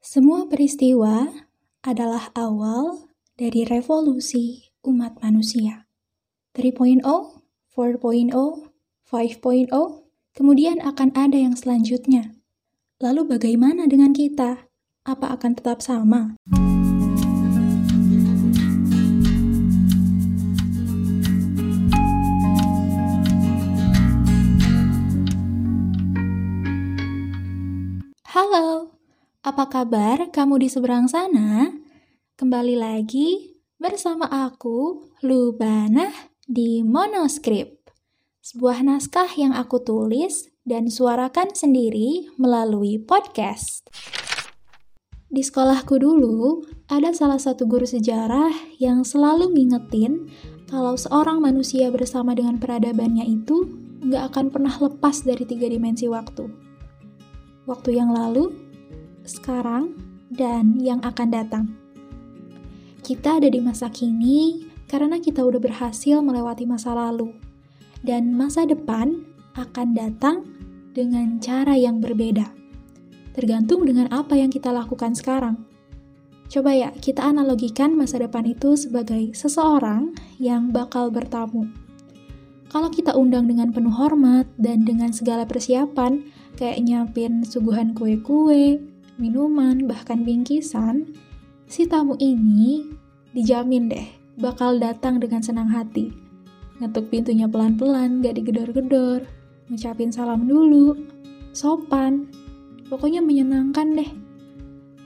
Semua peristiwa adalah awal dari revolusi umat manusia. 3.0, 4.0, 5.0, kemudian akan ada yang selanjutnya. Lalu bagaimana dengan kita? Apa akan tetap sama? Halo, apa kabar kamu di seberang sana? Kembali lagi bersama aku, Lubana, di Monoscript. Sebuah naskah yang aku tulis dan suarakan sendiri melalui podcast. Di sekolahku dulu, ada salah satu guru sejarah yang selalu ngingetin kalau seorang manusia bersama dengan peradabannya itu nggak akan pernah lepas dari tiga dimensi waktu. Waktu yang lalu, sekarang, dan yang akan datang. Kita ada di masa kini karena kita udah berhasil melewati masa lalu, dan masa depan akan datang dengan cara yang berbeda. Tergantung dengan apa yang kita lakukan sekarang. Coba ya, kita analogikan masa depan itu sebagai seseorang yang bakal bertamu. Kalau kita undang dengan penuh hormat dan dengan segala persiapan, kayak nyiapin suguhan kue-kue, minuman, bahkan bingkisan, si tamu ini dijamin deh bakal datang dengan senang hati. Ngetuk pintunya pelan-pelan, gak digedor-gedor, ngucapin salam dulu, sopan, pokoknya menyenangkan deh.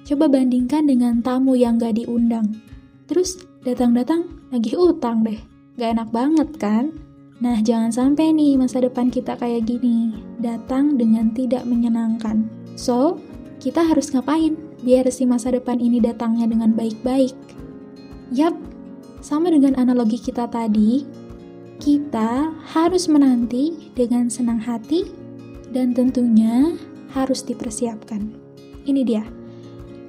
Coba bandingkan dengan tamu yang gak diundang. Terus datang-datang lagi utang deh. Gak enak banget kan? Nah, jangan sampai nih masa depan kita kayak gini, datang dengan tidak menyenangkan. So, kita harus ngapain biar si masa depan ini datangnya dengan baik-baik? Yap, sama dengan analogi kita tadi, kita harus menanti dengan senang hati dan tentunya harus dipersiapkan. Ini dia,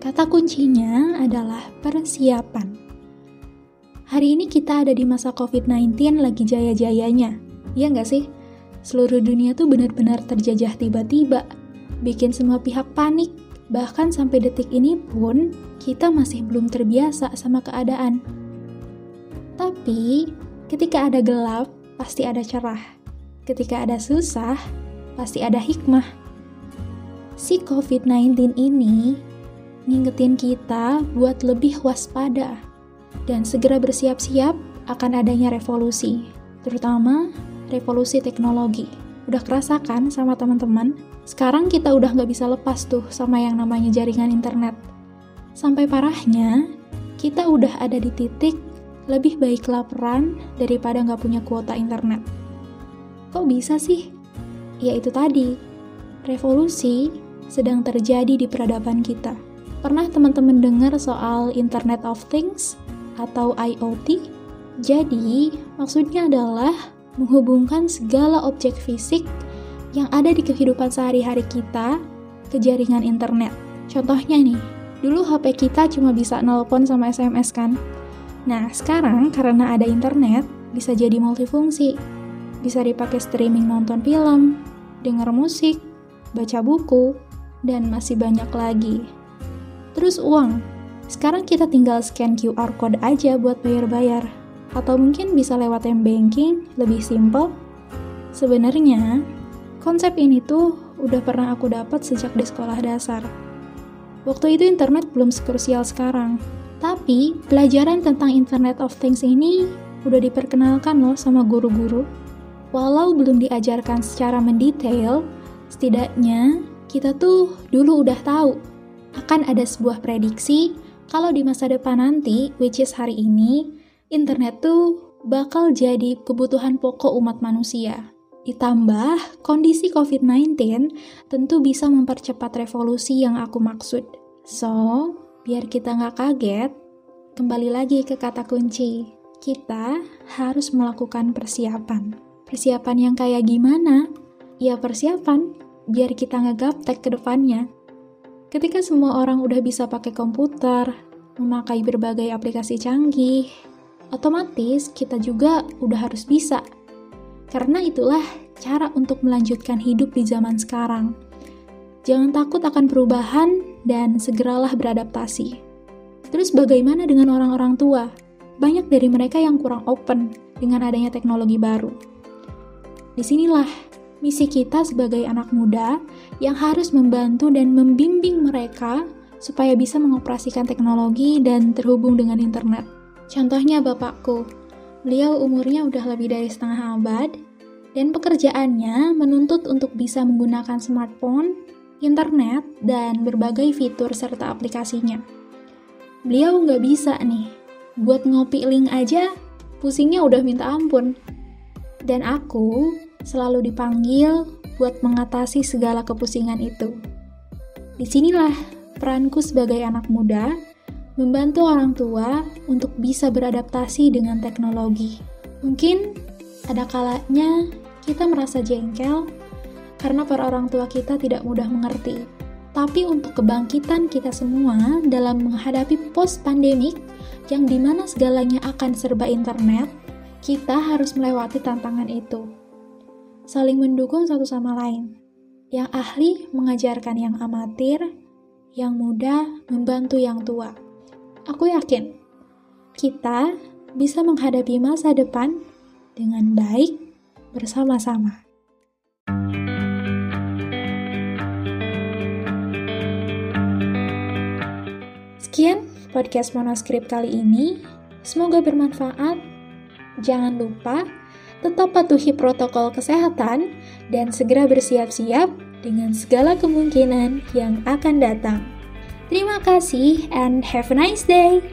kata kuncinya adalah persiapan. Hari ini kita ada di masa COVID-19 lagi jaya-jayanya, ya nggak sih? Seluruh dunia tuh benar-benar terjajah tiba-tiba, bikin semua pihak panik, Bahkan sampai detik ini pun, kita masih belum terbiasa sama keadaan. Tapi, ketika ada gelap, pasti ada cerah. Ketika ada susah, pasti ada hikmah. Si COVID-19 ini ngingetin kita buat lebih waspada dan segera bersiap-siap akan adanya revolusi, terutama revolusi teknologi. Udah kerasa kan sama teman-teman? Sekarang kita udah nggak bisa lepas tuh sama yang namanya jaringan internet. Sampai parahnya, kita udah ada di titik lebih baik laparan daripada nggak punya kuota internet. Kok bisa sih? Ya itu tadi, revolusi sedang terjadi di peradaban kita. Pernah teman-teman dengar soal Internet of Things atau IoT? Jadi, maksudnya adalah menghubungkan segala objek fisik yang ada di kehidupan sehari-hari kita ke jaringan internet. Contohnya nih, dulu HP kita cuma bisa nelpon sama SMS kan? Nah, sekarang karena ada internet, bisa jadi multifungsi. Bisa dipakai streaming nonton film, denger musik, baca buku, dan masih banyak lagi. Terus uang. Sekarang kita tinggal scan QR code aja buat bayar-bayar atau mungkin bisa lewat m-banking, lebih simple. Sebenarnya, konsep ini tuh udah pernah aku dapat sejak di sekolah dasar. Waktu itu internet belum sekrusial sekarang, tapi pelajaran tentang Internet of Things ini udah diperkenalkan loh sama guru-guru. Walau belum diajarkan secara mendetail, setidaknya kita tuh dulu udah tahu akan ada sebuah prediksi kalau di masa depan nanti, which is hari ini, internet tuh bakal jadi kebutuhan pokok umat manusia. Ditambah, kondisi COVID-19 tentu bisa mempercepat revolusi yang aku maksud. So, biar kita nggak kaget, kembali lagi ke kata kunci. Kita harus melakukan persiapan. Persiapan yang kayak gimana? Ya persiapan, biar kita ngegaptek ke depannya. Ketika semua orang udah bisa pakai komputer, memakai berbagai aplikasi canggih, otomatis kita juga udah harus bisa. Karena itulah cara untuk melanjutkan hidup di zaman sekarang. Jangan takut akan perubahan dan segeralah beradaptasi. Terus bagaimana dengan orang-orang tua? Banyak dari mereka yang kurang open dengan adanya teknologi baru. Di sinilah misi kita sebagai anak muda yang harus membantu dan membimbing mereka supaya bisa mengoperasikan teknologi dan terhubung dengan internet. Contohnya bapakku, beliau umurnya udah lebih dari setengah abad, dan pekerjaannya menuntut untuk bisa menggunakan smartphone, internet, dan berbagai fitur serta aplikasinya. Beliau nggak bisa nih, buat ngopi link aja, pusingnya udah minta ampun. Dan aku selalu dipanggil buat mengatasi segala kepusingan itu. Di sinilah peranku sebagai anak muda membantu orang tua untuk bisa beradaptasi dengan teknologi. Mungkin ada kalanya kita merasa jengkel karena para orang tua kita tidak mudah mengerti. Tapi untuk kebangkitan kita semua dalam menghadapi post pandemik yang di mana segalanya akan serba internet, kita harus melewati tantangan itu. Saling mendukung satu sama lain. Yang ahli mengajarkan yang amatir, yang muda membantu yang tua. Aku yakin kita bisa menghadapi masa depan dengan baik bersama-sama. Sekian podcast manuskrip kali ini. Semoga bermanfaat. Jangan lupa tetap patuhi protokol kesehatan dan segera bersiap-siap dengan segala kemungkinan yang akan datang. Terima kasih and have a nice day.